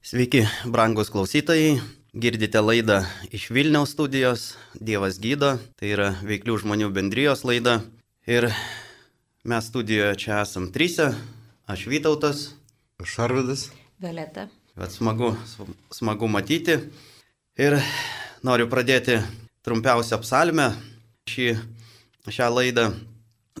Sveiki, brangus klausytojai. Girdite laidą iš Vilniaus studijos Dievas gydo, tai yra veiklių žmonių bendrijos laida. Ir mes studijoje čia esam trysia, aš Vytautas. Aš Arvidas. Violeta. Bet smagu, smagu matyti. Ir noriu pradėti trumpiausią psalmę šį, šią laidą.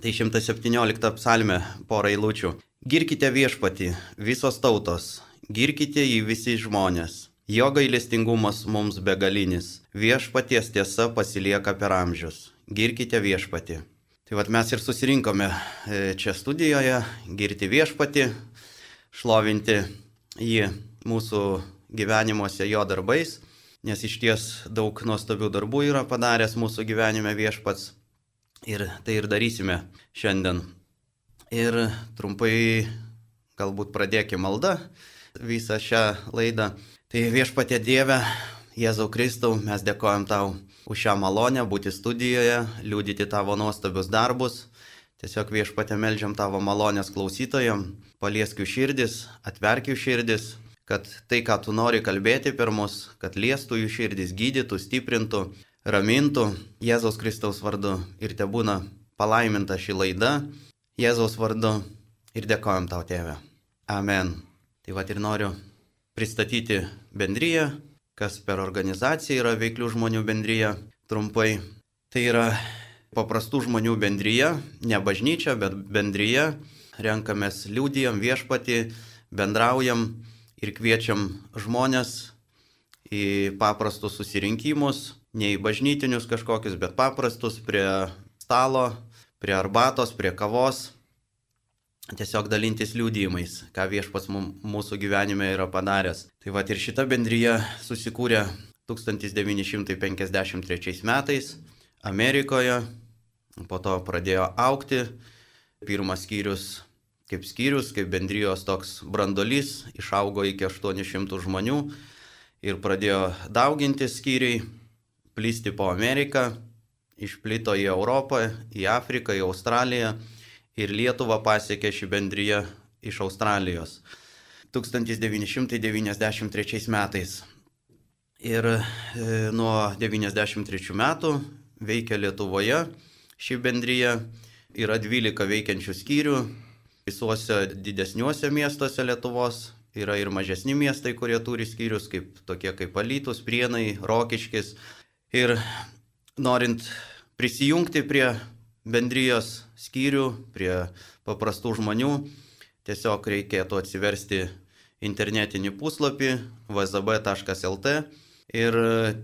Tai 117 psalmė porą eilučių. Girkite viešpati, visos tautos, girkite jį visi žmonės Jo gailestingumas mums begalinis. Viešpaties tiesa pasilieka per amžius. Girkite viešpatį. Tai vad mes ir susirinkome e, čia studijoje, girti viešpatį, šlovinti jį mūsų gyvenimuose jo darbais, nes iš ties daug nuostabių darbų yra padaręs mūsų gyvenime viešpats. Ir tai ir darysime šiandien. Ir trumpai galbūt pradėkime maldą visą šią laidą. Tai viešpatė Dieve, Jėzau Kristau, mes dėkojam tau už šią malonę būti studijoje, liūdyti tavo nuostabius darbus. Tiesiog viešpatė melžiam tavo malonės klausytojam, palieskiu širdis, atverkiu širdis, kad tai, ką tu nori kalbėti per mus, kad liestų jų širdis, gydytų, stiprintų, ramintų Jėzaus Kristaus vardu ir te būna palaiminta ši laida Jėzaus vardu ir dėkojam tau, tėve. Amen. Tai va ir noriu pristatyti bendryją, kas per organizaciją yra veiklių žmonių bendryja trumpai. Tai yra paprastų žmonių bendryja, ne bažnyčia, bet bendryja. Renkamės liūdijam viešpatį, bendraujam ir kviečiam žmonės į paprastus susirinkimus, ne į bažnytinius kažkokius, bet paprastus prie stalo, prie arbatos, prie kavos tiesiog dalintis liūdėjimais, ką viešpas mūsų gyvenime yra padaręs. Tai va ir šita bendryja susikūrė 1953 metais Amerikoje, po to pradėjo aukti. Pirmas skyrius kaip skyrius, kaip bendrijos toks brandolys, išaugo iki 800 žmonių ir pradėjo dauginti skyriai, plysti po Ameriką, išplito į Europą, į Afriką, į Australiją ir Lietuvą pasiekė ši bendryje iš Australijos 1993 metais. Ir e, nuo 93 metų veikia Lietuvoje ši bendryje, yra 12 veikiančių skyrių visuose didesniuose miestuose Lietuvos, yra ir mažesni miestai, kurie turi skyrius, kaip, tokie kaip Alytus, Prienai, Rokiškis. Ir norint prisijungti prie bendrijos skyrių, prie paprastų žmonių. Tiesiog reikėtų atsiversti internetinį puslapį vzb.lt ir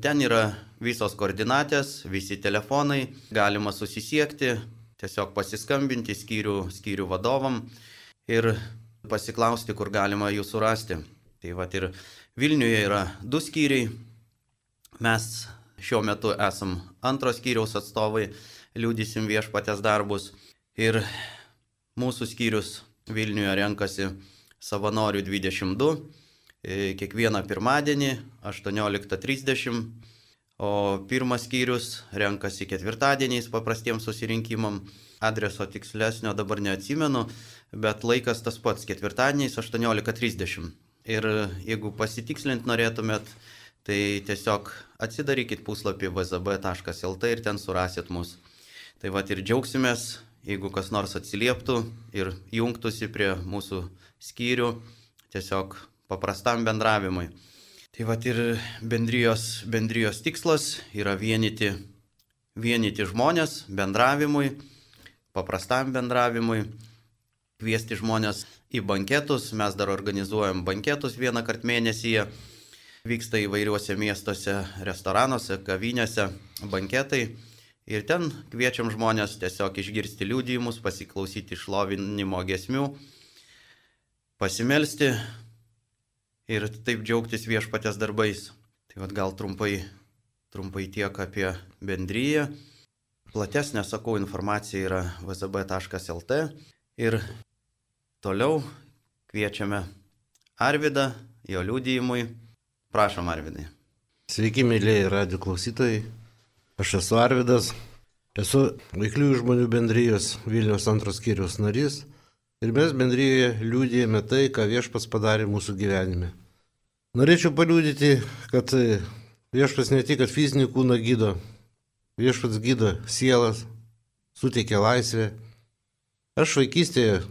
ten yra visos koordinatės, visi telefonai, galima susisiekti, tiesiog pasiskambinti skyrių, skyrių vadovam ir pasiklausti, kur galima jų surasti. Tai va ir Vilniuje yra du skyriai, mes šiuo metu esam antros skyriaus atstovai, liūdysim viešpatės darbus. Ir mūsų skyrius Vilniuje renkasi savanorių 22, e, kiekvieną pirmadienį 18.30, o pirmas skyrius renkasi ketvirtadieniais paprastiems susirinkimam. Adreso tikslesnio dabar neatsimenu, bet laikas tas pats - ketvirtadieniais 18.30. Ir jeigu pasitikslint norėtumėt, tai tiesiog atsidarykit puslapį vzb.lt ir ten surasit mus. Tai va ir džiaugsimės, jeigu kas nors atsilieptų ir jungtųsi prie mūsų skyrių tiesiog paprastam bendravimui. Tai va ir bendrijos, bendrijos tikslas yra vienyti, vienyti žmonės bendravimui, paprastam bendravimui, kviesti žmonės į banketus, mes dar organizuojam banketus vieną kartą mėnesyje, vyksta įvairiuose miestuose, restoranuose, kavinėse banketai Ir ten kviečiam žmonės tiesiog išgirsti liūdėjimus, pasiklausyti išlovinimo gesmių, pasimelsti ir taip džiaugtis viešpatės darbais. Tai vad gal trumpai, trumpai tiek apie bendryją. Platesnė, sakau, informacija yra vzb.lt ir toliau kviečiame Arvidą, jo liūdėjimui. Prašom, Arvidai. Sveiki, mėlyje radio klausytojai. Aš esu Arvidas, esu Vaikliųjų žmonių bendrijos Vilnius antros skyriaus narys ir mes bendryjoje liūdėjame tai, ką viešpas padarė mūsų gyvenime. Norėčiau paliūdyti, kad e, viešpas ne tik, kad fizinį kūną gydo, viešpats gydo sielas, suteikia laisvę. Aš vaikystėje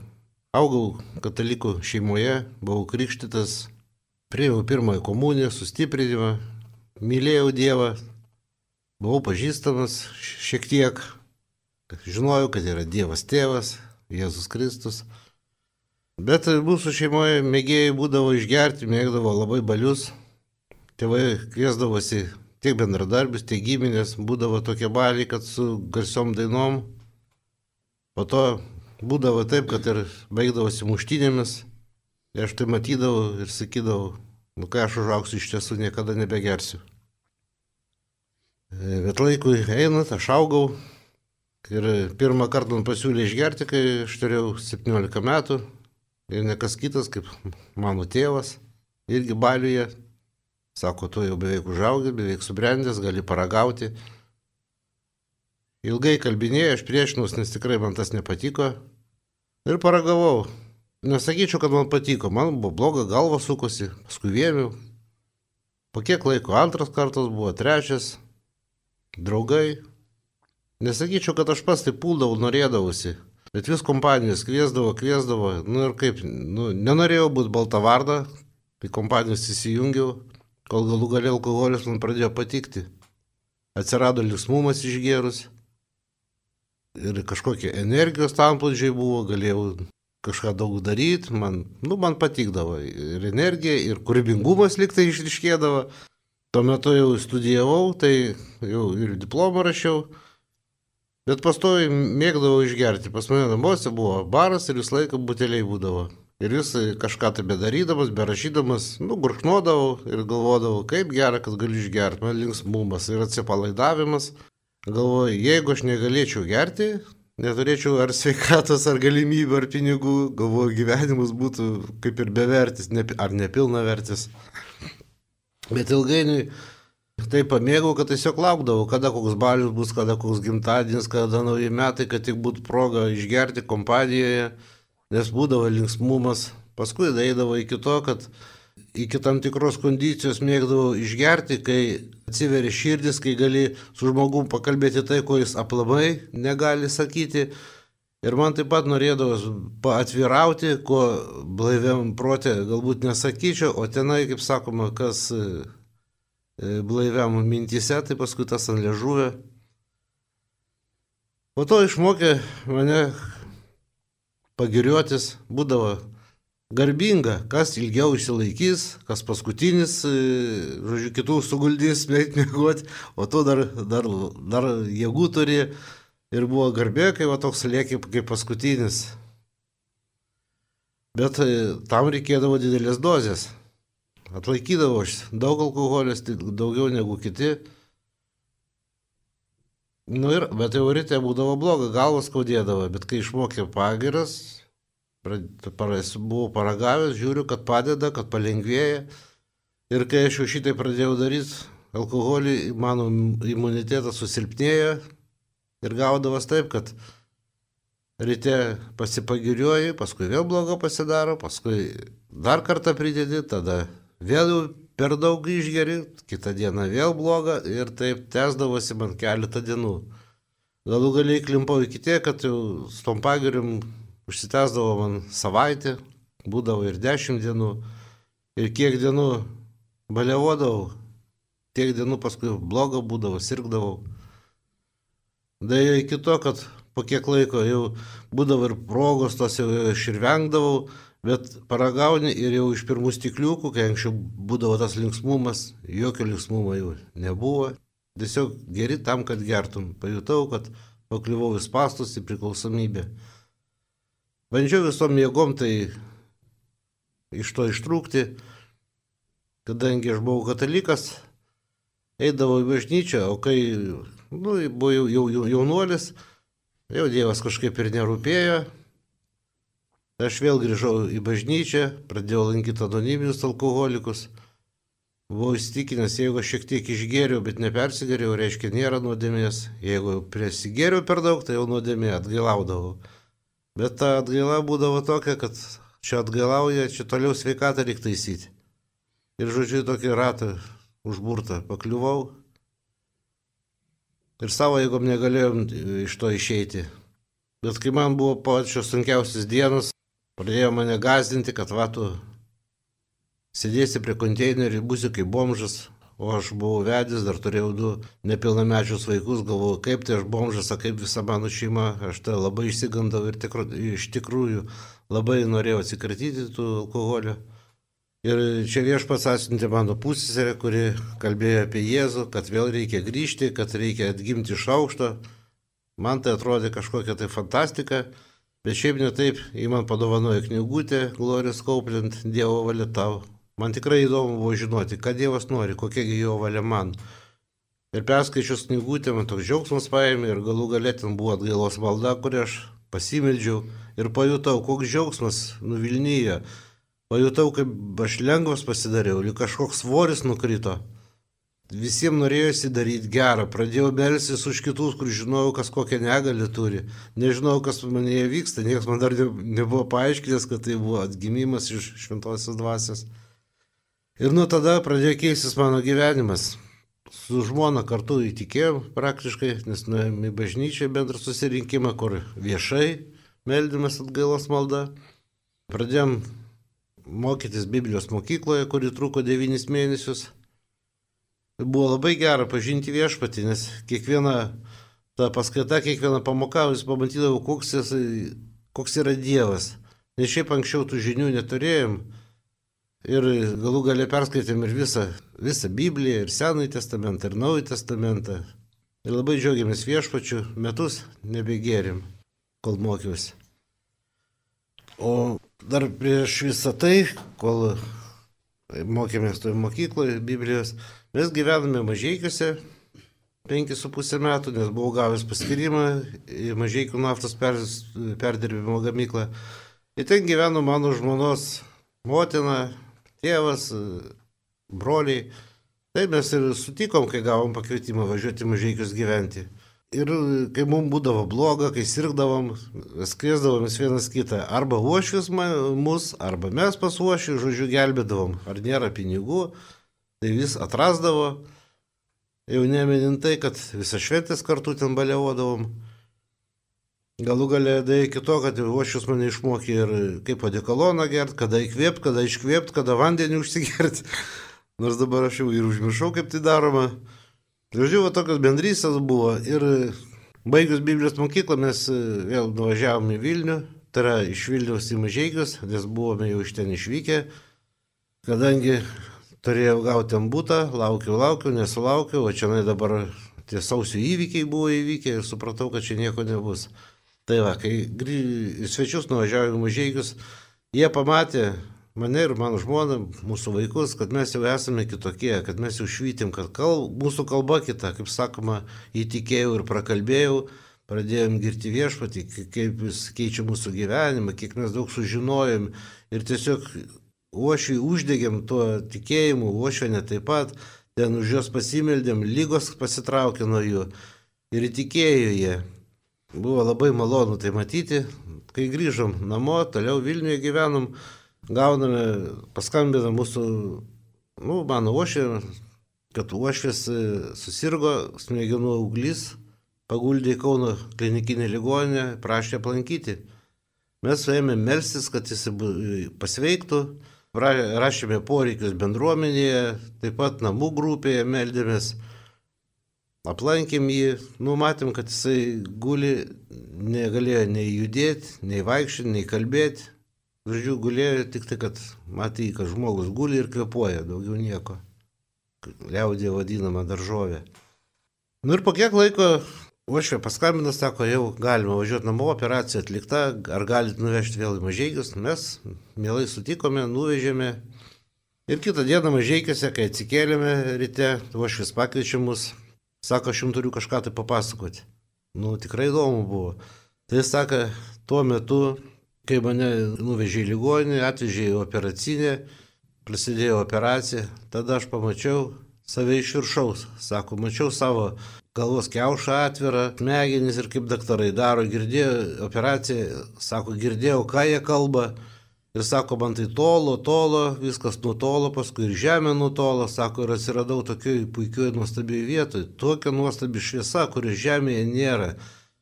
augau katalikų šeimoje, buvau krikštytas, priėmiau pirmąją komuniją, sustiprinimą, mylėjau Dievą, buvau pažįstamas šiek tiek, žinojau, kad yra Dievas tėvas, Jėzus Kristus. Bet mūsų šeimoje mėgėjai būdavo išgerti, mėgdavo labai balius. Tėvai kviesdavosi tiek bendradarbius, tiek giminės, būdavo tokie baliai, kad su garsiom dainom. Po to būdavo taip, kad ir baigdavosi muštinėmis. Ir aš tai matydavau ir sakydavau, nu kai aš užauksiu iš tiesų niekada nebegersiu. E, bet laikui einant, aš augau. Ir pirmą kartą man pasiūlė išgerti, kai aš turėjau 17 metų. Ir ne kas kitas, kaip mano tėvas, irgi baliuje. Sako, tu jau beveik užaugęs, beveik subrendęs, gali paragauti. Ilgai kalbinėjau, aš priešinus, nes tikrai man tas nepatiko. Ir paragavau. Nesakyčiau, kad man patiko, man buvo bloga, galva sukosi, paskui vėmiau. Po kiek laiko antras kartas buvo, trečias, draugai. Nesakyčiau, kad aš pas tai puldavau, norėdavusi. Bet vis kompanijos kviesdavo, kviesdavo, nu ir kaip, nu, nenorėjau būti balta varda, kai kompanijos įsijungiau, kol galų galę alkoholis man pradėjo patikti. Atsirado liksmumas išgėrus ir kažkokie energijos tamplodžiai buvo, galėjau kažką daug daryti, man, nu, man patikdavo ir energija, ir kūrybingumas liktai išriškėdavo. Tuo metu jau studijavau, tai jau ir diplomą rašiau. Bet pastoviai mėgdavau išgerti. Pas mane namuose buvo baras ir visą laiką buteliai būdavo. Ir jis kažką tai bedarydamas, berašydamas, nu, gurkšnodavau ir galvodavau, kaip gera, kad galiu išgerti. Man linksmumas ir atsipalaidavimas. Galvoju, jeigu aš negalėčiau gerti, neturėčiau ar sveikatos, ar galimybių, ar pinigų, galvoju, gyvenimas būtų kaip ir bevertis, ne, ar nepilna vertis. Bet ilgainiui Taip pamėgau, kad tiesiog laukdavau, kada koks balius bus, kada koks gimtadienis, kada nauji metai, kad tik būtų proga išgerti kompanijoje, nes būdavo linksmumas. Paskui eidavo iki to, kad iki tam tikros kondicijos mėgdavau išgerti, kai atsiveria širdis, kai gali su žmogum pakalbėti tai, ko jis aplamai negali sakyti. Ir man taip pat norėdavo atvirauti, ko blaiviam protė galbūt nesakyčiau, o tenai, kaip sakoma, kas E, blaiviam mintise, tai paskui tas ant ležuvė. Po to išmokė mane pagiriuotis, būdavo garbinga, kas ilgiau išsilaikys, kas paskutinis, e, žodžiu, kitų suguldys, mėgti mėgoti, o tu dar, dar, dar jėgų turi ir buvo garbė, kai va toks lieki kaip paskutinis. Bet e, tam reikėdavo didelės dozės. Atlaikydavau aš daug alkoholės, tai daugiau negu kiti. Nu ir, bet jau ryte būdavo bloga, galvas skaudėdavo, bet kai išmokė pagiras, buvau paragavęs, žiūriu, kad padeda, kad palengvėja. Ir kai aš jau šitai pradėjau daryti, alkoholį, mano imunitetas susilpnėjo ir gaudavas taip, kad ryte pasipagiriuoji, paskui vėl blogo pasidaro, paskui dar kartą pridedi, tada vėl jau per daug išgeri, kitą dieną vėl bloga ir taip tęsdavosi man keletą dienų. Galų galiai klimpau iki tiek, kad jau su tom pagirium užsitęsdavo man savaitę, būdavo ir dešimt dienų. Ir kiek dienų balevodavau, tiek dienų paskui blogo būdavo, sirgdavau. Dėja iki to, kad po kiek laiko jau būdavo ir progos, tos jau aš ir vengdavau, Bet paragauni ir jau iš pirmų stikliukų, kai anksčiau būdavo tas linksmumas, jokio linksmumo jau nebuvo. Tiesiog geri tam, kad gertum. Pajutau, kad pakliuvau į spastus, į priklausomybę. Bandžiau visom jėgom tai iš to ištrūkti, kadangi aš buvau katalikas, eidavau į bažnyčią, o kai nu, buvau jau, jau, jau jaunuolis, jau Dievas kažkaip ir nerūpėjo, Aš vėl grįžau į bažnyčią, pradėjau lankyti anoniminius alkoholikus. Buvau įstikinęs, jeigu aš šiek tiek išgėriau, bet nepersigėriau, reiškia nėra nuodėmės. Jeigu prisigėriau per daug, tai jau nuodėmė atgailaudavau. Bet ta atgaila būdavo tokia, kad čia atgailauja, čia toliau sveikatą reikia taisyti. Ir žodžiu, tokį ratą užburtą pakliuvau. Ir savo jėgom negalėjom iš to išeiti. Bet kai man buvo pačios sunkiausias dienos, pradėjo mane gazdinti, kad va tu sėdėsi prie konteinerių, būsi kaip bomžas, o aš buvau vedęs, dar turėjau du nepilnamečius vaikus, galvojau, kaip tai aš bomžas, kaip visa mano šeima, aš tai labai išsigandau ir tikru, iš tikrųjų labai norėjau atsikratyti tų alkoholio. Ir čia viešpats atsiuntė mano pusėserę, kuri kalbėjo apie Jėzų, kad vėl reikia grįžti, kad reikia atgimti iš aukšto. Man tai atrodė kažkokia tai fantastika, bet šiaip ne taip, jį man padovanojo knygutę Glorijos Kauplint Dievo valia tau. Man tikrai įdomu buvo žinoti, ką Dievas nori, kokiagi jo valia man. Ir perskaičius knygutę, man toks džiaugsmas paėmė ir galų galėtin buvo atgailos malda, kurią aš pasimeldžiau ir pajutau, koks džiaugsmas nuvilnyjo Pajutau, kaip aš lengvas pasidariau, lyg kažkoks svoris nukrito. Visiems norėjosi daryti gerą, pradėjau belsis už kitus, kur žinojau, kas kokią negalį turi. Nežinau, kas manėje vyksta, niekas man dar ne, nebuvo paaiškinęs, kad tai buvo atgimimas iš šventosios dvasios. Ir nuo tada pradėjo keistis mano gyvenimas. Su žmona kartu įtikėjom praktiškai, nes nuėjome į bažnyčią bendrą susirinkimą, kur viešai meldimas atgailos malda. Pradėjom mokytis Biblijos mokykloje, kuri truko devynis mėnesius. Buvo labai gera pažinti viešpatį, nes kiekviena ta paskaita, kiekviena pamoka, vis pamatydavau, koks, jis, koks yra Dievas. Nes šiaip anksčiau tų žinių neturėjom. Ir galų galę perskaitėm ir visą, visą Bibliją, ir Senąjį testamentą, ir Naująjį testamentą. Ir labai džiaugiamės viešpačiu, metus nebegėrim, kol mokiausi. O dar prieš visą tai, kol mokėmės toje mokykloje Biblijos, mes gyvename mažiekiuose 5,5 metų, nes buvau gavęs paskirimą į mažiekių naftos per, perdirbimo gamyklą. Ir ten gyveno mano žmonos motina, tėvas, broliai. Tai mes ir sutikom, kai gavom pakvietimą važiuoti mažiekius gyventi. Ir kai mums būdavo bloga, kai sirgdavom, skrisdavom vienas kitą, arba uošvis mus, arba mes pas uošį, žodžiu, gelbėdavom, ar nėra pinigų, tai vis atrasdavo. Jau neminint tai, kad visą šventės kartu ten baliavodavom. Galų galę dai iki to, kad uošvis mane išmokė ir kaip padekaloną gert, kada įkvėpt, kada iškvėpt, kada vandenį užsigert. Nors dabar aš jau ir užmiršau, kaip tai daroma. Žodžiu, va tokios bendrystės buvo ir baigus Biblijos mokyklą mes e, vėl nuvažiavome į Vilnių, tai yra iš Vilniaus į Mažiekius, nes buvome jau iš ten išvykę, kadangi turėjau gauti ten būtą, laukiau, laukiau, nesulaukiau, o čia dabar tie sausio įvykiai buvo įvykę ir supratau, kad čia nieko nebus. Tai va, kai į svečius nuvažiavau į Mažiekius, jie pamatė mane ir mano žmoną, mūsų vaikus, kad mes jau esame kitokie, kad mes jau švytim, kad kal, mūsų kalba kita, kaip sakoma, įtikėjau ir prakalbėjau, pradėjom girti viešpatį, kaip jis keičia mūsų gyvenimą, kiek mes daug sužinojom ir tiesiog uošiai uždegėm tuo tikėjimu, uošionė taip pat, ten už juos pasimeldėm, lygos pasitraukė nuo jų ir įtikėjo jie. Buvo labai malonu tai matyti, kai grįžom namo, toliau Vilniuje gyvenom, gauname, paskambina mūsų, nu, mano uošė, kad uošvis e, susirgo smegenų auglys, paguldė į Kauno klinikinę ligoninę, prašė aplankyti. Mes suėmėm melstis, kad jis pasveiktų, rašėme poreikius bendruomenėje, taip pat namų grupėje meldėmės, aplankėm jį, numatėm, kad jisai guli, negalėjo nei judėti, nei vaikščioti, nei kalbėti, Žodžiu, gulėjo tik tai, kad matai, kad žmogus guli ir kvepuoja, daugiau nieko. Liaudė vadinama daržovė. Nu ir po kiek laiko Ošvė paskambino, sako, jau galima važiuoti namo, operacija atlikta, ar galit nuvežti vėl į mažiekius. Mes mielai sutikome, nuvežėme. Ir kitą dieną mažiekiuose, kai atsikėlėme ryte, Ošvės pakviečia mus, sako, aš jums turiu kažką tai papasakoti. Nu, tikrai įdomu buvo. Tai sako, tuo metu Kai mane nuvežė į ligoninę, atvežė į operacinę, prasidėjo operacija, tada aš pamačiau save iš viršaus. Sako, mačiau savo galvos keušą atvirą, smegenis ir kaip daktarai daro, girdėjau operaciją, sako, girdėjau, ką jie kalba Ir sako, man tai tolo, tolo, viskas nutolo, paskui ir žemė nutolo, sako, ir atsiradau tokioj puikioj nuostabiai vietoj. Tokia nuostabi šviesa, kurio žemėje nėra.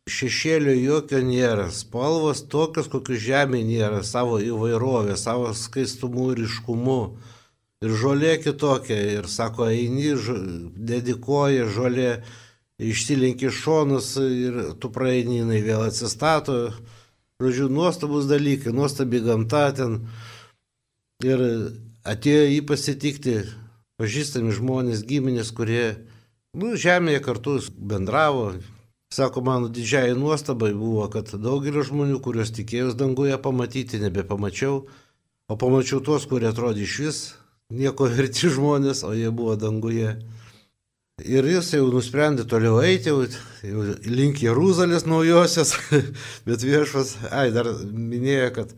Šešėlio jokio nėra, spalvos tokios, kokių žemė nėra, savo įvairovė, savo skaistumu ir iškumu. Ir žolė kitokia, ir sako, eini, dedikuoja žolė, išsilinki šonus ir tu praeini, jinai vėl atsistato. Žodžiu, nuostabus dalykai, nuostabi gamta ten. Ir atėjo jį pasitikti pažįstami žmonės, giminės, kurie, nu, žemėje kartu bendravo, Sako, mano didžiai nuostabai buvo, kad daugelio žmonių, kuriuos tikėjus danguje pamatyti, nebepamačiau, o pamačiau tuos, kurie atrodė iš vis nieko verti žmonės, o jie buvo danguje. Ir jis jau nusprendė toliau eiti, jau, jau link Jeruzalės naujosios, bet viešas, ai, dar minėjo, kad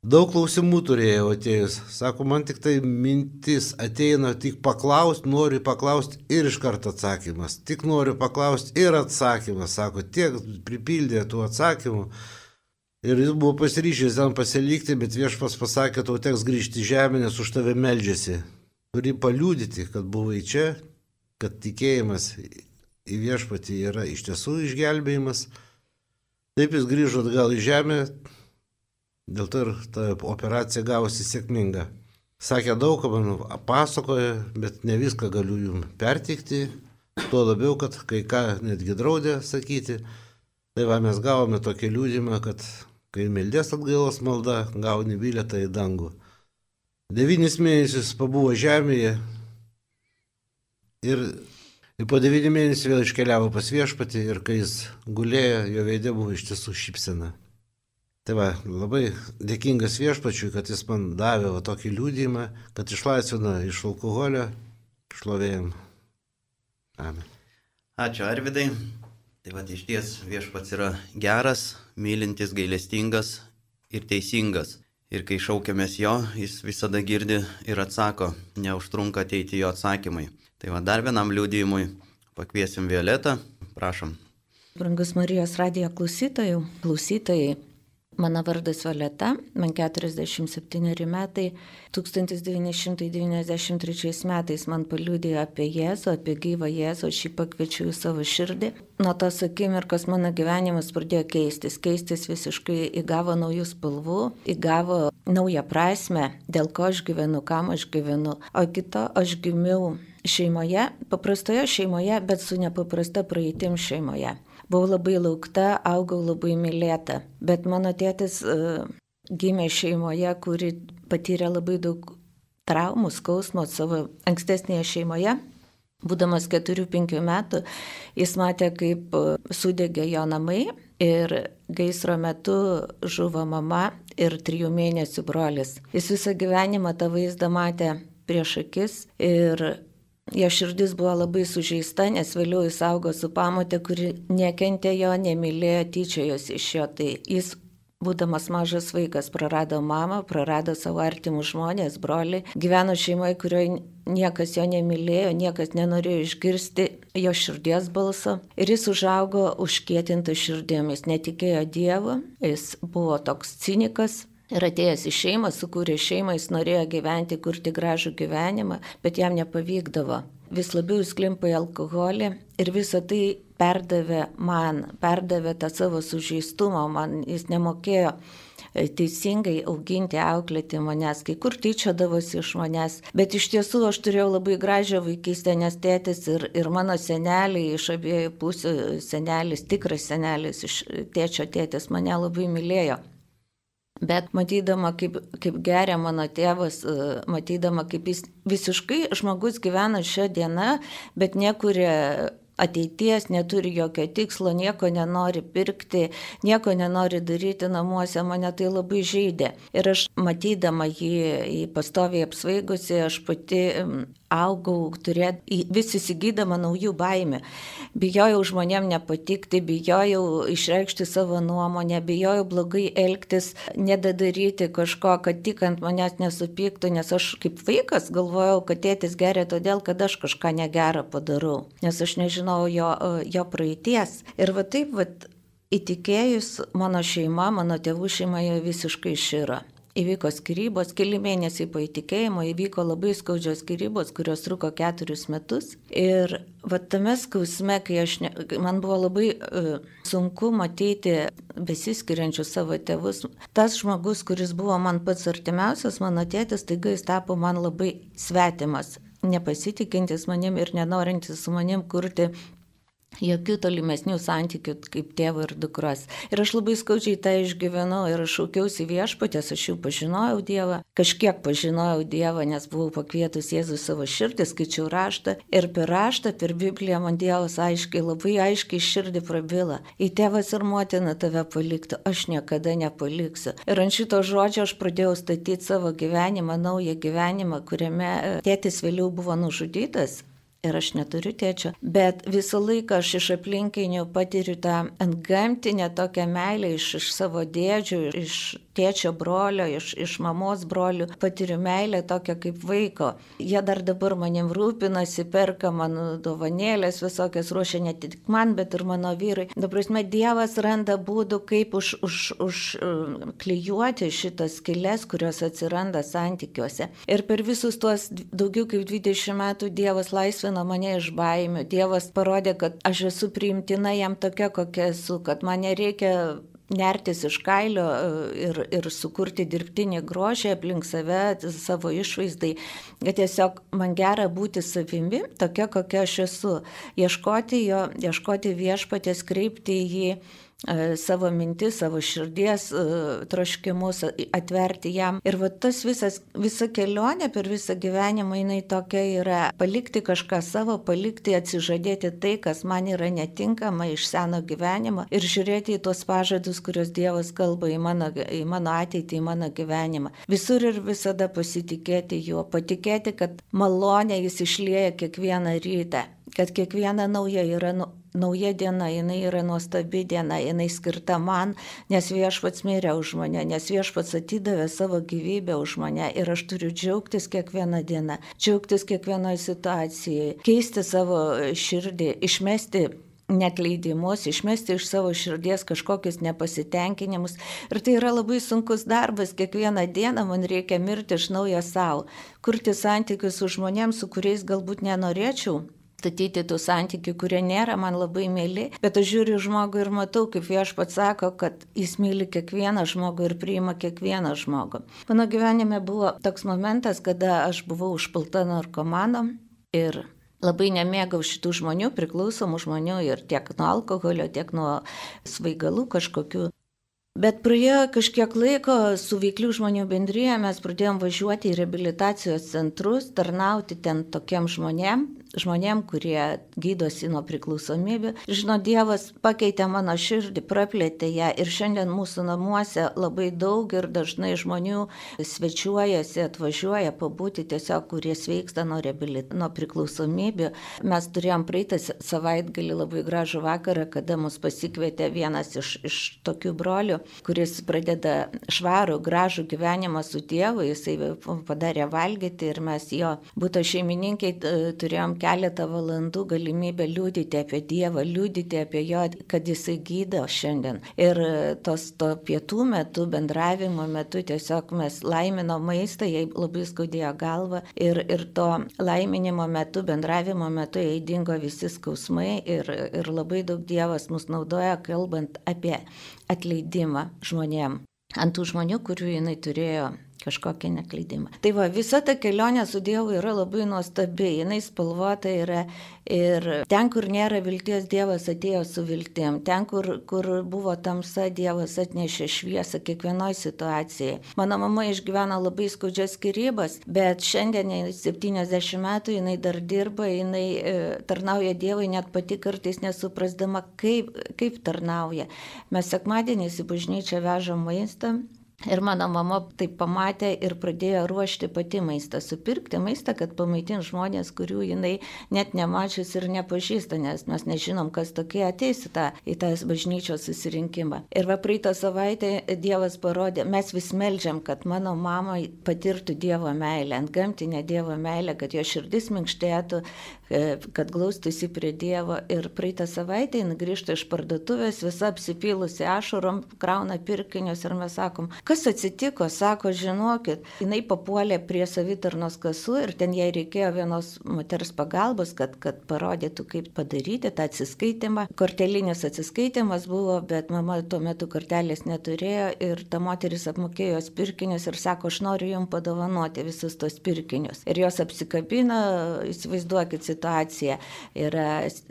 Daug klausimų turėjau atėjus. Sako, man tik tai mintis ateina, tik paklausti, noriu paklausti ir iš karto atsakymas. Tik noriu paklausti ir atsakymas. Sako, tiek pripildė tų atsakymų. Ir jis buvo pasiryžęs ten pasilikti, bet viešpas pasakė, tau teks grįžti į žemę, nes už tave meldžiasi. Turi paliūdyti, kad buvai čia, kad tikėjimas į viešpatį yra iš tiesų išgelbėjimas. Taip jis grįžo atgal į žemę, Dėl to ir ta operacija gavosi sėkminga. Sakė daug, man pasakoja, bet ne viską galiu jum perteikti. Tuo labiau, kad kai ką netgi draudė sakyti. Tai va mes gavome tokį liūdimą, kad kai meldės atgailos malda, gauni bilietą į dangų. Devynis mėnesius pabuvo žemėje ir, ir po devynių mėnesių vėl iškeliavo pas viešpatį ir kai jis gulėjo, jo veidė buvo iš tiesų šypsena. Tai va, labai dėkingas viešpačiui, kad jis man davė va, tokį liūdimą, kad išlaisvino iš alkoholio, šlovėjim. Amen. Ačiū Arvidai. Tai va, iš ties viešpats yra geras, mylintis, gailestingas ir teisingas. Ir kai šaukiamės jo, jis visada girdi ir atsako, neužtrunka ateiti jo atsakymai. Tai va, dar vienam liūdimui pakviesim Violetą, prašom. Brangus Marijos radijo klausytojų, klausytojai, Mano vardas Violeta, man 47 metai. 1993 metais man paliūdėjo apie Jėzų, apie gyvą Jėzų, aš jį pakviečiau į savo širdį. Nuo tos akimirkos mano gyvenimas pradėjo keistis, keistis visiškai įgavo naujų spalvų, įgavo naują prasme, dėl ko aš gyvenu, kam aš gyvenu. O kito aš gimiau šeimoje, paprastoje šeimoje, bet su nepaprasta praeitim šeimoje. Buvau labai laukta, augau labai mylėta, bet mano tėtis uh, gimė šeimoje, kuri patyrė labai daug traumų, skausmo savo ankstesnėje šeimoje. Būdamas 4-5 metų, jis matė, kaip e, sudegė jo namai ir gaisro metu žuvo mama ir trijų mėnesių brolis. Jis visą gyvenimą tą vaizdą matė prieš akis ir Jo širdis buvo labai sužeista, nes vėliau jis augo su pamotė, kuri nekentė jo, nemylėjo, tyčiojosi iš jo. Tai jis, būdamas mažas vaikas, prarado mamą, prarado savo artimus žmonės, broli, gyveno šeimoje, kurioje niekas jo nemylėjo, niekas nenorėjo išgirsti jo širdies balso. Ir jis užaugo užkietintų širdėmis, netikėjo Dievu, jis buvo toks cinikas, Ir atėjęs į šeimą, sukūrė šeimą, jis norėjo gyventi, kurti gražų gyvenimą, bet jam nepavykdavo. Vis labiau jis klimpa į alkoholį ir visą tai perdavė man, perdavė tą savo sužeistumą, man jis nemokėjo e, teisingai auginti, auklėti manęs, kai kur tyčiodavosi iš manęs. Bet iš tiesų aš turėjau labai gražią vaikystę, nes tėtis ir, ir mano seneliai iš abiejų pusių, senelis, tikras senelis iš tėčio tėtis mane labai mylėjo. Bet matydama, kaip, kaip geria mano tėvas, e, matydama, kaip jis visiškai žmogus gyvena šią dieną, bet nekuria ateities, neturi jokio tikslo, nieko nenori pirkti, nieko nenori daryti namuose, mane tai labai žaidė. Ir aš matydama jį, jį pastoviai apsvaigusi, aš pati augau, turėt, vis įsigydama naujų baimių. Bijojau žmonėm nepatikti, bijojau išreikšti savo nuomonę, bijojau blogai elgtis, nedadaryti kažko, kad tik ant manęs nesupyktų, nes aš kaip vaikas galvojau, kad tėtis geria todėl, kad aš kažką negerą padarau, nes aš nežinau jo, jo praeities. Ir va taip, va, įtikėjus mano šeima, mano tėvų šeima jau visiškai širo. Įvyko skirybos, keli mėnesiai po įtikėjimo, įvyko labai skaudžios skirybos, kurios truko keturis metus. Ir va tame skausme, kai aš, ne, man buvo labai uh, sunku matyti besiskiriančius savo tėvus, tas žmogus, kuris buvo man pats artimiausias, mano tėtis, taiga jis tapo man labai svetimas nepasitikintis manim ir nenorintis su manim kurti jokių tolimesnių santykių kaip tėvo ir dukros. Ir aš labai skaudžiai tą išgyvenau ir aš šaukiausi viešpatės, aš jau pažinojau Dievą, kažkiek pažinojau Dievą, nes buvau pakvietus Jėzų savo širdį, skaičiau raštą ir per raštą, per Bibliją man Dievas aiškiai, labai aiškiai širdį prabila. Į tėvas ir motina tave paliktų, aš niekada nepaliksiu. Ir ant šito žodžio aš pradėjau statyti savo gyvenimą, naują gyvenimą, kuriame tėtis vėliau buvo nužudytas ir aš neturiu tėčio, bet visą laiką aš iš aplinkinių patiriu tą antgamtinę tokią meilę iš, iš savo dėdžių, iš tėčio brolio, iš, iš mamos brolių, patiriu meilę tokią kaip vaiko. Jie dar dabar manim rūpinasi, perka man dovanėlės visokias, ruošia ne tik man, bet ir mano vyrai. Dabar, Dievas randa būdų, kaip už, už, už uh, klyjuoti šitas skilės, kurios atsiranda santykiuose. Ir per visus tuos daugiau kaip 20 metų Dievas laisvino mane iš baimių. Dievas parodė, kad aš esu priimtina jam tokia, kokia esu, kad man nereikia nertis iš kailio e, ir, ir sukurti dirbtinį grožį aplink save, savo išvaizdai, kad tiesiog man gera būti savimi, tokia kokia aš esu, ieškoti jo, ieškoti viešpatės, kreipti į jį savo mintis, savo širdies e, troškimus, atverti jam. Ir va tas visas, visa kelionė per visą gyvenimą, jinai tokia yra palikti kažką savo, palikti, atsižadėti tai, kas man yra netinkama iš seno gyvenimo ir žiūrėti į tuos pažadus, kuriuos Dievas kalba į mano, į mano ateitį, į mano gyvenimą. Visur ir visada pasitikėti juo, patikėti, kad malonė jis išlieja kiekvieną rytą kad kiekviena nauja yra nu, nauja diena, jinai yra nuostabi diena, jinai skirta man, nes viešpats mirė už mane, nes viešpats atidavė savo gyvybę už mane ir aš turiu džiaugtis kiekvieną dieną, džiaugtis kiekvienoje situacijoje, keisti savo širdį, išmesti nekleidimus, išmesti iš savo širdies kažkokius nepasitenkinimus. Ir tai yra labai sunkus darbas, kiekvieną dieną man reikia mirti iš naujo savo, kurti santykius su žmonėms, su kuriais galbūt nenorėčiau statyti tų santykių, kurie nėra man labai mėly, bet aš žiūriu žmogų ir matau, kaip viešpats sako, kad jis myli kiekvieną žmogų ir priima kiekvieną žmogų. Mano gyvenime buvo toks momentas, kada aš buvau užpilta narkomano ir labai nemėgau šitų žmonių, priklausomų žmonių ir tiek nuo alkoholio, tiek nuo svaigalų kažkokių. Bet praėjo kažkiek laiko su veiklių žmonių bendryje mes pradėjom važiuoti į reabilitacijos centrus, tarnauti ten tokiem žmonėm, žmonėm, kurie gydosi nuo priklausomybių. Žino, Dievas pakeitė mano širdį, praplėtė ją ir šiandien mūsų namuose labai daug ir dažnai žmonių svečiuojasi, atvažiuoja pabūti tiesiog, kurie sveiksta nuo, reabilit, nuo priklausomybių. Mes turėjom praeitą savaitgalį labai gražų vakarą, kada mus pasikvietė vienas iš, iš tokių brolių, kuris pradeda švarų, gražų gyvenimą su Dievu, jisai padarė valgyti ir mes jo būtų šeimininkai turėjom keletą valandų galimybę liūdyti apie Dievą, liūdyti apie jo, kad jisai gydo šiandien. Ir tos to pietų metu, bendravimo metu tiesiog mes laimino maistą, jai labai skaudėjo galva ir, ir to laiminimo metu, bendravimo metu jai dingo visi skausmai ir, ir labai daug Dievas mus naudoja, kalbant apie atleidimą žmonėm. Ant tų žmonių, kurių jinai turėjo kažkokį nekleidimą. Tai va, visa ta kelionė su Dievu yra labai nuostabi, jinai spalvota yra ir ten, kur nėra vilties, Dievas atėjo su viltim, ten, kur, kur buvo tamsa, Dievas atnešė šviesą kiekvienoje situacijoje. Mano mama išgyveno labai skaudžias skirybas, bet šiandien 70 metų jinai dar dirba, jinai e, tarnauja Dievui net pati kartais nesuprasdama, kaip, kaip tarnauja. Mes sekmadieniais į bažnyčią vežam maistą Ir mano mama tai pamatė ir pradėjo ruošti pati maistą, supirkti maistą, kad pamaitint žmonės, kurių jinai net nemačius ir nepažįsta, nes mes nežinom, kas tokie ateis į tą, į tą bažnyčios susirinkimą. Ir va praeitą savaitę Dievas parodė, mes vis melžiam, kad mano mama patirtų Dievo meilę, ant gamtinę Dievo meilę, kad jo širdis minkštėtų, e, kad glaustųsi prie Dievo. Ir praeitą savaitę jin grįžta iš parduotuvės, visa apsipylusi ašurom, krauna pirkinius ir mes sakom, kas atsitiko, sako, žinokit, jinai papuolė prie savitarnos kasų ir ten jai reikėjo vienos moters pagalbos, kad, kad parodytų, kaip padaryti tą atsiskaitimą. Kortelinis atsiskaitimas buvo, bet mama tuo metu kortelės neturėjo ir ta moteris apmokėjo jos pirkinius ir sako, aš noriu jums padovanoti visus tos pirkinius. Ir jos apsikabina, įsivaizduokit situaciją, yra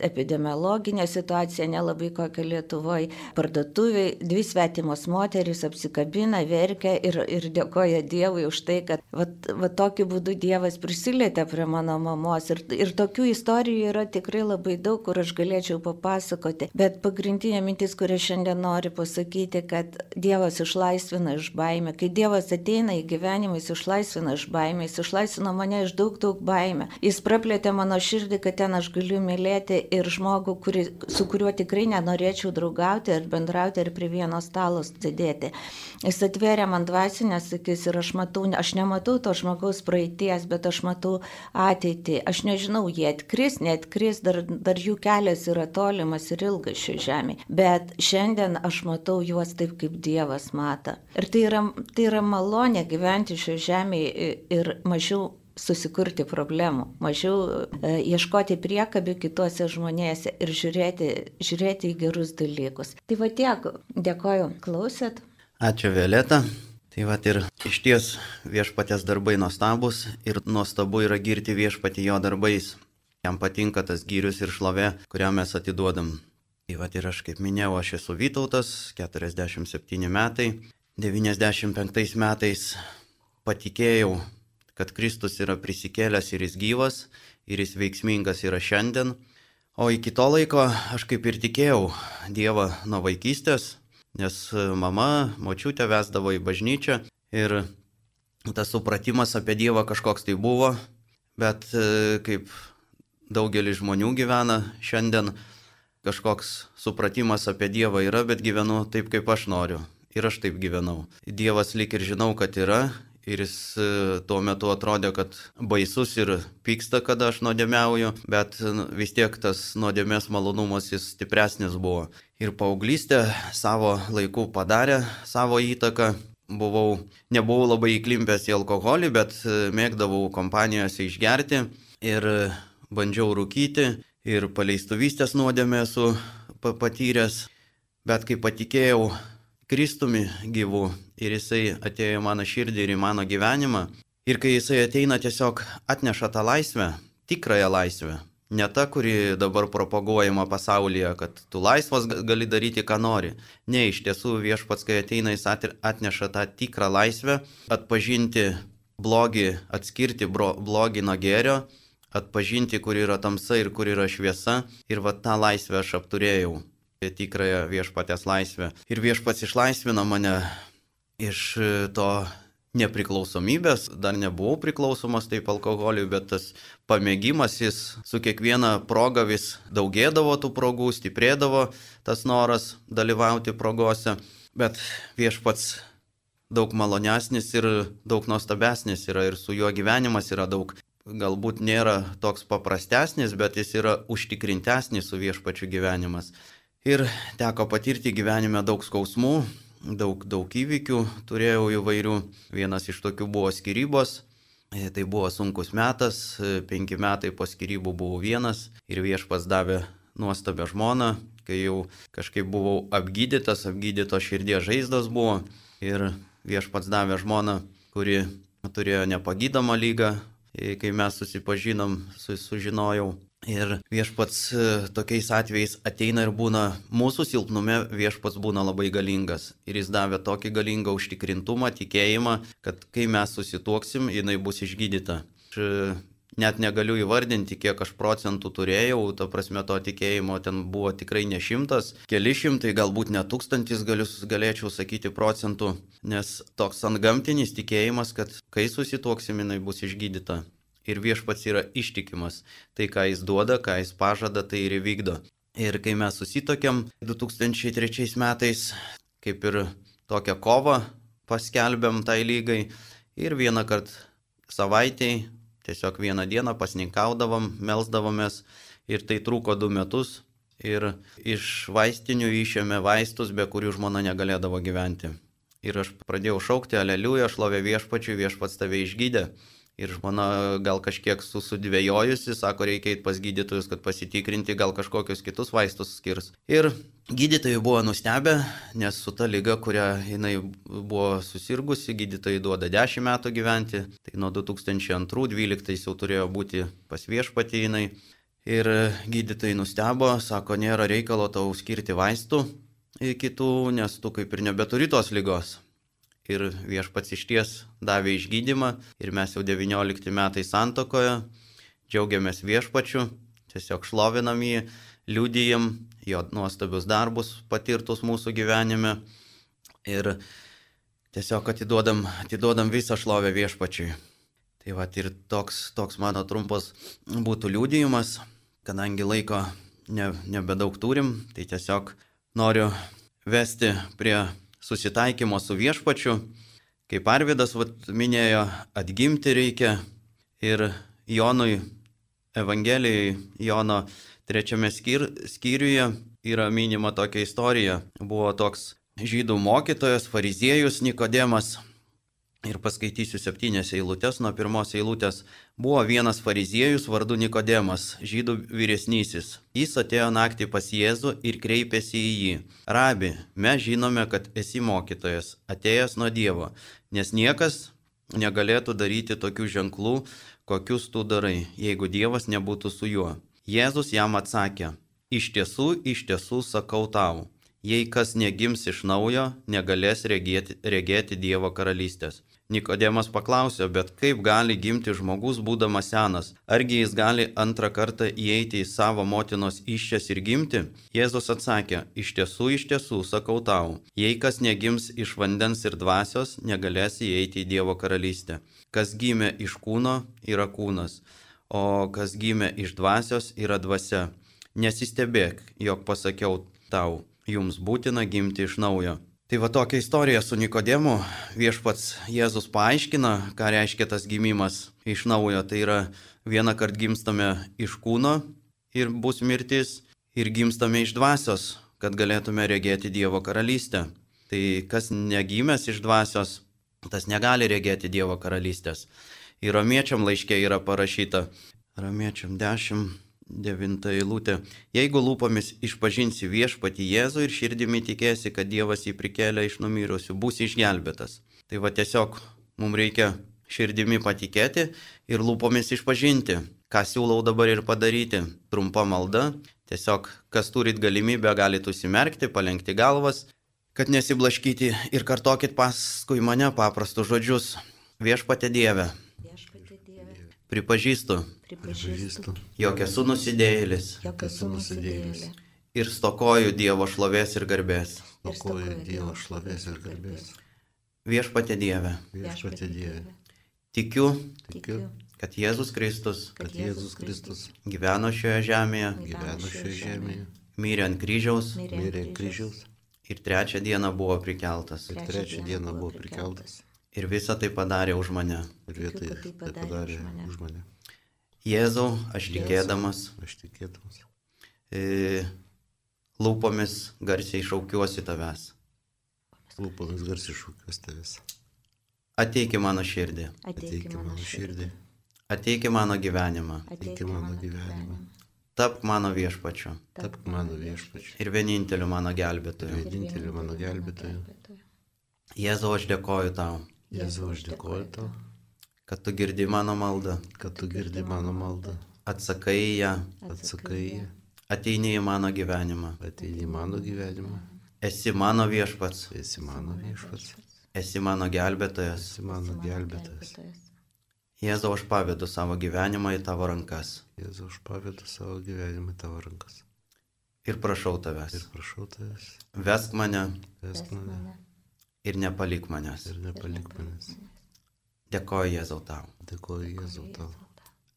epidemiologinė situacija, nelabai kokia Lietuvoje, parduotuviai, dvi svetimos moteris apsikabina, verkia ir, ir dėkoja Dievui už tai, kad va, va tokiu būdu Dievas prisilietė prie mano mamos. Ir, ir tokių istorijų yra tikrai labai daug, kur aš galėčiau papasakoti. Bet pagrindinė mintis, kurią šiandien noriu pasakyti, kad Dievas išlaisvina iš baimę. Kai Dievas ateina į gyvenimą, jis išlaisvina iš baimę, jis išlaisvino mane iš daug, daug baimę. Jis praplėtė mano širdį, kad ten aš galiu mylėti ir žmogų, kuri, su kuriuo tikrai nenorėčiau draugauti ar bendrauti ar prie vieno stalo sėdėti. Jis atvėrė man dvasinės akis ir aš matau, aš nematau to žmogaus praeities, bet aš matau ateitį. Aš nežinau, jie atkris, neatkris, dar, dar jų kelias yra tolimas ir ilgas šio žemė. Bet šiandien aš matau juos taip, kaip Dievas mato. Ir tai yra, tai yra malonė gyventi šio žemė ir mažiau susikurti problemų, mažiau e, ieškoti priekabių kituose žmonėse ir žiūrėti, žiūrėti į gerus dalykus. Tai va tiek, dėkoju, klausėt. Ačiū Violeta. Tai va ir iš ties viešpatės darbai nuostabus ir nuostabu yra girti viešpatį jo darbais. Jam patinka tas gyrius ir šlovė, kurią mes atiduodam. Tai va ir aš kaip minėjau, aš esu Vytautas, 47 metai. 95 metais patikėjau kad Kristus yra prisikėlęs ir jis gyvas, ir jis veiksmingas yra šiandien. O iki to laiko aš kaip ir tikėjau Dievą nuo vaikystės, nes mama, močiutė vesdavo į bažnyčią ir tas supratimas apie Dievą kažkoks tai buvo, bet e, kaip daugelis žmonių gyvena šiandien, kažkoks supratimas apie Dievą yra, bet gyvenu taip, kaip aš noriu. Ir aš taip gyvenau. Dievas lik ir žinau, kad yra, ir jis e, tuo metu atrodė, kad baisus ir pyksta, kada aš nuodėmiauju, bet vis tiek tas nuodėmės malonumas jis stipresnis buvo. Ir paauglystė savo laiku padarė savo įtaką. Buvau, nebuvau labai įklimpęs į alkoholį, bet e, mėgdavau kompanijose išgerti ir bandžiau rūkyti ir paleistuvystės nuodėmę esu patyręs. Bet kai patikėjau Kristumi gyvu ir jisai atėjo į mano širdį ir į mano gyvenimą. Ir kai jisai ateina, tiesiog atneša tą laisvę, tikrąją laisvę. Ne ta, kuri dabar propaguojama pasaulyje, kad tu laisvas gali daryti, ką nori. Ne, iš tiesų viešpats, kai ateina, jis atneša tą tikrą laisvę, atpažinti blogį, atskirti blogį nuo gėrio, atpažinti, kur yra tamsa ir kur yra šviesa. Ir va tą laisvę aš apturėjau tikrąją viešpatės laisvę. Ir viešpats išlaisvino mane iš to nepriklausomybės, dar nebuvau priklausomas taip alkoholiui, bet tas pamėgimas jis su kiekviena proga vis daugėdavo tų progų, stiprėdavo tas noras dalyvauti progose, bet viešpats daug malonesnis ir daug nuostabesnis yra ir su juo gyvenimas yra daug. Galbūt nėra toks paprastesnis, bet jis yra užtikrintesnis su viešpačiu gyvenimas. Ir teko patirti gyvenime daug skausmų, daug, daug įvykių turėjau įvairių. Vienas iš tokių buvo skirybos. E, tai buvo sunkus metas, e, penki metai po skirybų buvau vienas ir viešpas davė nuostabią žmoną, kai jau kažkaip buvau apgydytas, apgydytos širdies žaizdos buvo ir viešpats davė žmoną, kuri turėjo nepagydomą lygą, e, kai mes susipažinom, su, sužinojau Ir viešpats e, tokiais atvejais ateina ir būna mūsų silpnume, viešpats būna labai galingas. Ir jis davė tokį galingą užtikrintumą, tikėjimą, kad kai mes susituoksim, jinai bus išgydyta. Aš e, net negaliu įvardinti, kiek aš procentų turėjau, ta prasme to tikėjimo ten buvo tikrai ne šimtas, keli šimtai, galbūt net tūkstantis galiu, galėčiau sakyti procentų, nes toks antgamtinis tikėjimas, kad kai susituoksim, jinai bus išgydyta ir viešpats yra ištikimas. Tai, ką jis duoda, ką jis pažada, tai ir įvykdo. Ir kai mes susitokėm 2003 metais, kaip ir tokią kovą paskelbėm tai lygai ir vieną kartą savaitėj, tiesiog vieną dieną pasninkaudavom, melzdavomės ir tai truko du metus. Ir iš vaistinių išėmė vaistus, be kurių žmona negalėdavo gyventi. Ir aš pradėjau šaukti, aleliuja, šlovė viešpačiui, viešpats tave išgydė. Ir žmona gal kažkiek susidvėjojusi, sako, reikia eiti pas gydytojus, kad pasitikrinti, gal kažkokius kitus vaistus skirs. Ir gydytojai buvo nustebę, nes su ta lyga, kurią jinai buvo susirgusi, gydytojai duoda 10 metų gyventi. Tai nuo 2002-2012 jau turėjo būti pas viešpatį jinai. Ir gydytojai nustebo, sako, nėra reikalo tau skirti vaistų kitų, nes tu kaip ir nebeturi tos lygos ir viešpats išties davė išgydymą ir mes jau 19 metai santokoje, džiaugiamės viešpačiu, tiesiog šlovinam jį, liūdijam jo nuostabius darbus patirtus mūsų gyvenime ir tiesiog atiduodam, atiduodam visą šlovę viešpačiui. Tai va ir toks, toks mano trumpas būtų liūdėjimas, kadangi laiko ne, nebedaug turim, tai tiesiog noriu vesti prie susitaikymo su viešpačiu. Kaip Arvidas vat, minėjo, atgimti reikia ir Jonui Evangelijai, Jono trečiame skyr, skyriuje yra minima tokia istorija. Buvo toks žydų mokytojas, fariziejus Nikodemas, Ir paskaitysiu septynės eilutės. Nuo pirmos eilutės buvo vienas fariziejus vardu Nikodemas, žydų vyresnysis. Jis atėjo naktį pas Jėzų ir kreipėsi į jį. Rabi, mes žinome, kad esi mokytojas, atėjęs nuo Dievo, nes niekas negalėtų daryti tokių ženklų, kokius tu darai, jeigu Dievas nebūtų su juo. Jėzus jam atsakė, iš tiesų, iš tiesų sakau tau jei kas negims iš naujo, negalės regėti, regėti Dievo karalystės. Nikodemas paklausė, bet kaip gali gimti žmogus būdamas senas? Argi jis gali antrą kartą įeiti į savo motinos iščias ir gimti? Jėzus atsakė, iš tiesų, iš tiesų, sakau tau, jei kas negims iš vandens ir dvasios, negalės įeiti į Dievo karalystę. Kas gimė iš kūno, yra kūnas, o kas gimė iš dvasios, yra dvasia. Nesistebėk, jog pasakiau tau jums būtina gimti iš naujo. Tai va tokia istorija su Nikodemu viešpats Jėzus paaiškina, ką reiškia tas gimimas iš naujo. Tai yra vieną kartą gimstame iš kūno ir bus mirtis, ir gimstame iš dvasios, kad galėtume regėti Dievo karalystę. Tai kas negimęs iš dvasios, tas negali regėti Dievo karalystės. Ir romiečiam laiškė yra parašyta, romiečiam 10 devinta eilutė. Jeigu lūpomis išpažinsi viešpati Jėzų ir širdimi tikėsi, kad Dievas jį prikelia iš numirusių, bus išgelbėtas. Tai va tiesiog mums reikia širdimi patikėti ir lūpomis išpažinti. Ką siūlau dabar ir padaryti? Trumpa malda. Tiesiog, kas turit galimybę, galite užsimerkti, palengti galvas, kad nesiblaškyti ir kartokit paskui mane paprastus žodžius. Viešpatė Dieve. Pripažįstu, Pripažįstu, jog esu nusidėjėlis. Jog esu nusidėjėlė. Ir stokoju Dievo šlovės ir garbės. Stokoju Dievo šlovės ir garbės. Viešpatė Dieve, Viešpatie Dieve, tikiu, Tikiu, kad Jėzus Kristus kad Jėzus Kristus gyveno šioje žemėje, gyveno šioje žemėje, mirė ant kryžiaus mirė ant kryžiaus. ir trečią dieną buvo prikeltas. ir trečią dieną buvo prikeltas. Ir visą tai padarė už mane. Ir kad tai tai padarė padarė už mane. Jėzau, aš tikėdamas, Aš tikėdamas. e, lūpomis garsiai šaukiuosi tavęs. Lūpomis garsiai šūkiuos tavęs. Ateik į mano širdį, Ateik į mano širdį, ateik į mano gyvenimą, ateik į mano gyvenimą. tapk mano viešpačiu Tapk mano viešpačiu. ir vieninteliu mano gelbėtoju. Vieninteliu mano gelbėtoju. Jėzau, aš dėkoju tau, Jėzau, aš dėkoju tau, kad tu girdi mano maldą, kad tu girdi mano maldą, atsakai ją, atsakai ją, ateini į mano gyvenimą. ateini į mano gyvenimą, Esi mano viešpats, esi mano viešpats, esi mano gelbėtojas. esi mano gelbėtojas. Jėzau, aš pavedu savo gyvenimą į tavo rankas. Jėzau, aš pavedu savo gyvenimą į tavo rankas. ir prašau Ir tavęs, prašau tavęs, vesk mane. Vesk mane. Ir nepalik manęs. ir nepalik manęs. Dėkoju Jėzau tau. Dėkoju Jėzau tau.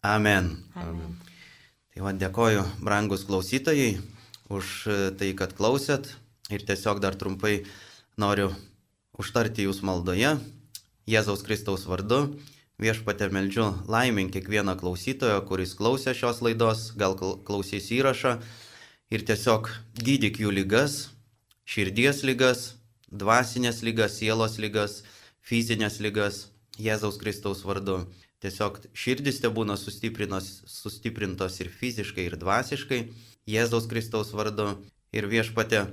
Amen. Amen. Tai va dėkoju, brangus klausytojai, už e, tai, kad klausėt. Ir tiesiog dar trumpai noriu užtarti jūs maldoje. Jėzaus Kristaus vardu. Viešpatė meldžiu laimink kiekvieną klausytoją, kuris klausė šios laidos, gal kl- klausys įrašą. Ir tiesiog gydyk jų lygas, širdies lygas, dvasinės lygas, sielos lygas, fizinės lygas Jėzaus Kristaus vardu. Tiesiog širdis te būna sustiprintos ir fiziškai, ir dvasiškai Jėzaus Kristaus vardu. Ir viešpatė,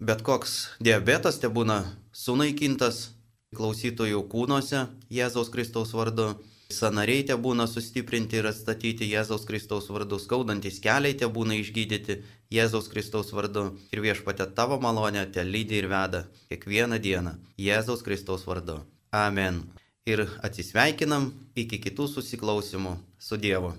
bet koks diabetas te būna sunaikintas klausytojų kūnuose Jėzaus Kristaus vardu. Sanariai te būna sustiprinti ir atstatyti Jėzaus Kristaus vardu, skaudantis keliai te būna išgydyti Jėzaus Kristaus vardu. Ir viešpatė tavo malonė te lydi ir veda kiekvieną dieną Jėzaus Kristaus vardu. Amen. Ir atsisveikinam iki kitų susiklausimų su Dievu.